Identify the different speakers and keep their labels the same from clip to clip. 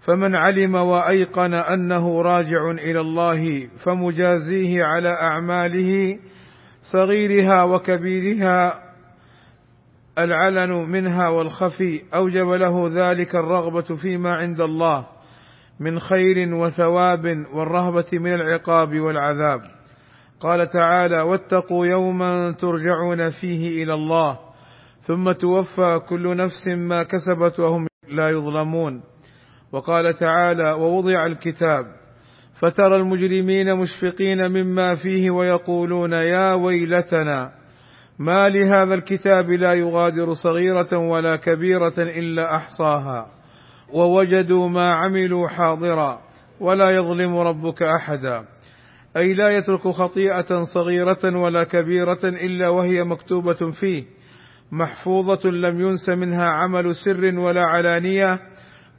Speaker 1: فمن علم وأيقن أنه راجع إلى الله فمجازيه على أعماله صغيرها وكبيرها العلن منها والخفي أوجب له ذلك الرغبة فيما عند الله من خير وثواب والرهبة من العقاب والعذاب. قال تعالى واتقوا يوما ترجعون فيه إلى الله ثم توفى كل نفس ما كسبت وهم لا يظلمون وقال تعالى ووضع الكتاب فترى المجرمين مشفقين مما فيه ويقولون يا ويلتنا ما لهذا الكتاب لا يغادر صغيرة ولا كبيرة إلا أحصاها ووجدوا ما عملوا حاضرا ولا يظلم ربك أحدا أي لا يترك خطيئة صغيرة ولا كبيرة إلا وهي مكتوبة فيه محفوظة لم ينس منها عمل سر ولا علانية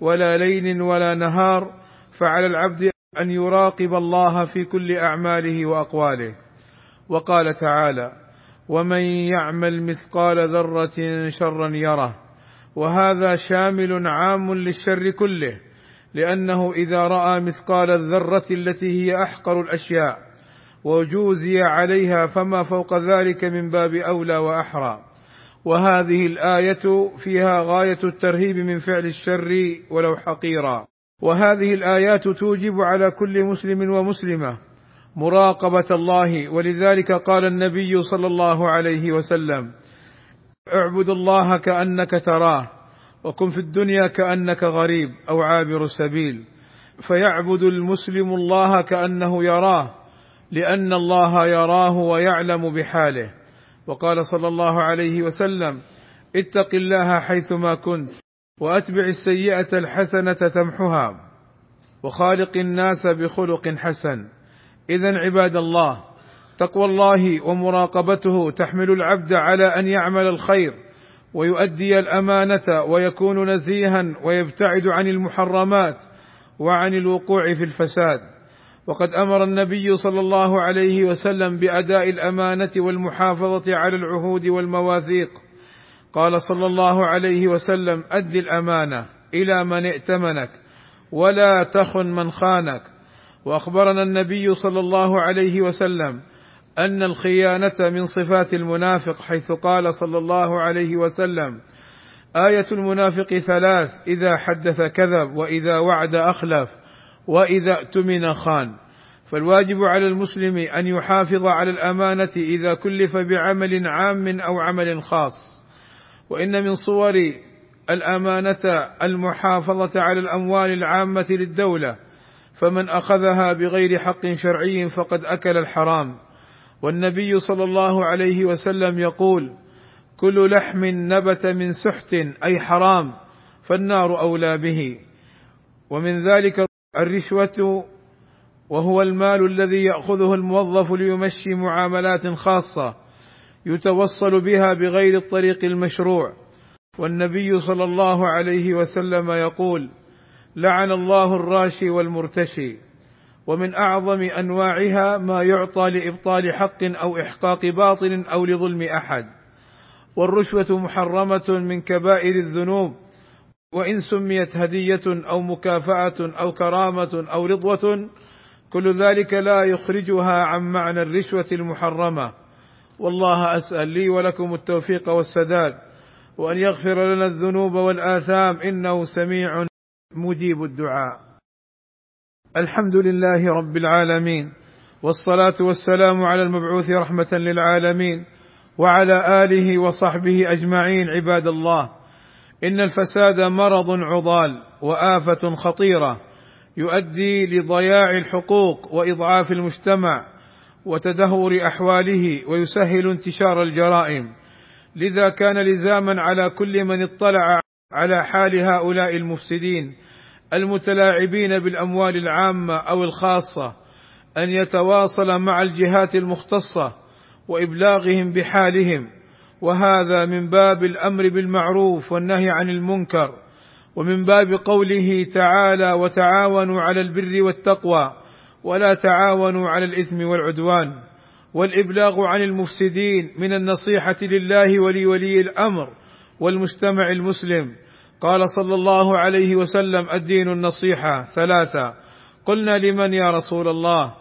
Speaker 1: ولا ليل ولا نهار فعلى العبد أن يراقب الله في كل أعماله وأقواله. وقال تعالى ومن يعمل مثقال ذرة شرا يره. وهذا شامل عام للشر كله لأنه إذا رأى مثقال الذرة التي هي أحقر الأشياء وجوزي عليها فما فوق ذلك من باب أولى وأحرى. وهذه الآية فيها غاية الترهيب من فعل الشر ولو حقيرا. وهذه الآيات توجب على كل مسلم ومسلمة مراقبة الله ولذلك قال النبي صلى الله عليه وسلم اعبد الله كأنك تراه وكن في الدنيا كأنك غريب أو عابر سبيل فيعبد المسلم الله كأنه يراه لأن الله يراه ويعلم بحاله. وقال صلى الله عليه وسلم اتق الله حيثما كنت وأتبع السيئة الحسنة تمحها وخالق الناس بخلق حسن. اذا عباد الله تقوى الله ومراقبته تحمل العبد على أن يعمل الخير ويؤدي الأمانة ويكون نزيها ويبتعد عن المحرمات وعن الوقوع في الفساد. وقد أمر النبي صلى الله عليه وسلم بأداء الأمانة والمحافظة على العهود والمواثيق. قال صلى الله عليه وسلم أد الأمانة إلى من ائتمنك ولا تخن من خانك. وأخبرنا النبي صلى الله عليه وسلم أن الخيانة من صفات المنافق حيث قال صلى الله عليه وسلم آية المنافق ثلاث إذا حدث كذب وإذا وعد أخلف. وإذا اؤتمن خان. فالواجب على المسلم أن يحافظ على الأمانة إذا كلف بعمل عام أو عمل خاص. وإن من صور الأمانة المحافظة على الأموال العامة للدولة فمن أخذها بغير حق شرعي فقد أكل الحرام. والنبي صلى الله عليه وسلم يقول كل لحم نبت من سحت أي حرام فالنار أولى به. ومن ذلك الرشوة وهو المال الذي يأخذه الموظف ليمشي معاملات خاصة يتوصل بها بغير الطريق المشروع. والنبي صلى الله عليه وسلم يقول لعن الله الراشي والمرتشي ومن أعظم أنواعها ما يعطى لإبطال حق أو إحقاق باطل أو لظلم أحد. والرشوة محرمة من كبائر الذنوب وإن سميت هدية أو مكافأة أو كرامة أو رضوة كل ذلك لا يخرجها عن معنى الرشوة المحرمة. والله أسأل لي ولكم التوفيق والسداد وأن يغفر لنا الذنوب والآثام إنه سميع مجيب الدعاء. الحمد لله رب العالمين والصلاة والسلام على المبعوث رحمة للعالمين وعلى آله وصحبه أجمعين عباد الله. إن الفساد مرض عضال وآفة خطيرة يؤدي لضياع الحقوق وإضعاف المجتمع وتدهور أحواله ويسهل انتشار الجرائم. لذا كان لزاما على كل من اطلع على حال هؤلاء المفسدين المتلاعبين بالأموال العامة أو الخاصة أن يتواصل مع الجهات المختصة وإبلاغهم بحالهم. وهذا من باب الأمر بالمعروف والنهي عن المنكر ومن باب قوله تعالى وتعاونوا على البر والتقوى ولا تعاونوا على الإثم والعدوان والإبلاغ عن المفسدين من النصيحة لله ولولي الأمر والمجتمع المسلم. قال صلى الله عليه وسلم الدين النصيحة ثلاثة. قلنا لمن يا رسول الله؟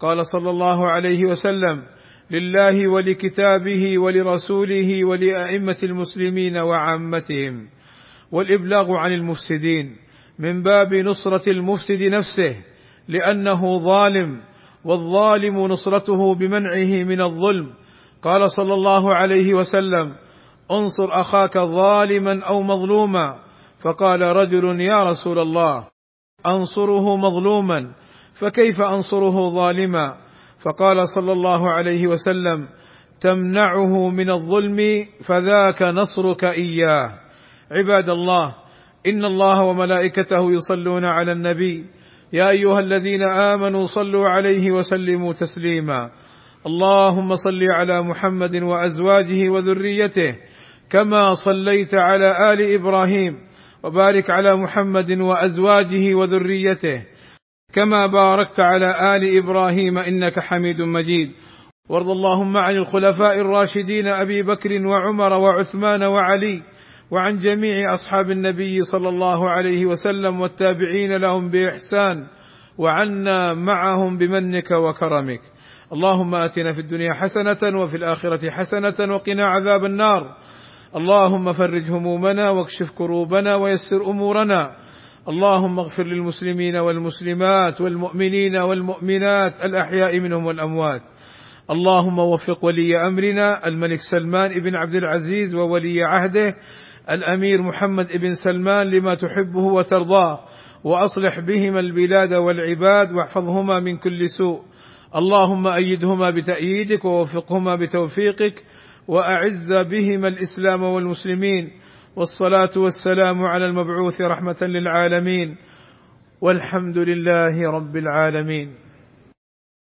Speaker 1: قال صلى الله عليه وسلم لله ولكتابه ولرسوله ولأئمة المسلمين وعامتهم والإبلاغ عن المفسدين من باب نصرة المفسد نفسه لأنه ظالم والظالم نصرته بمنعه من الظلم. قال صلى الله عليه وسلم انصر أخاك ظالما أو مظلوما. فقال رجل يا رسول الله أنصره مظلوما فكيف أنصره ظالما؟ فقال صلى الله عليه وسلم تمنعه من الظلم فذاك نصرك إياه. عباد الله إن الله وملائكته يصلون على النبي يا أيها الذين آمنوا صلوا عليه وسلموا تسليما. اللهم صل على محمد وأزواجه وذريته كما صليت على آل إبراهيم وبارك على محمد وأزواجه وذريته. كما باركت على آل إبراهيم إنك حميد مجيد. وارض اللهم عن الخلفاء الراشدين أبي بكر وعمر وعثمان وعلي وعن جميع أصحاب النبي صلى الله عليه وسلم والتابعين لهم بإحسان وعنا معهم بمنك وكرمك. اللهم آتنا في الدنيا حسنة وفي الآخرة حسنة وقنا عذاب النار. اللهم فرج همومنا واكشف كروبنا ويسر أمورنا. اللهم اغفر للمسلمين والمسلمات والمؤمنين والمؤمنات الأحياء منهم والأموات. اللهم وفق ولي أمرنا الملك سلمان بن عبد العزيز وولي عهده الأمير محمد بن سلمان لما تحبه وترضاه وأصلح بهما البلاد والعباد واحفظهما من كل سوء. اللهم أيدهما بتأييدك ووفقهما بتوفيقك وأعز بهما الإسلام والمسلمين. والصلاة والسلام على المبعوث رحمة للعالمين والحمد لله رب العالمين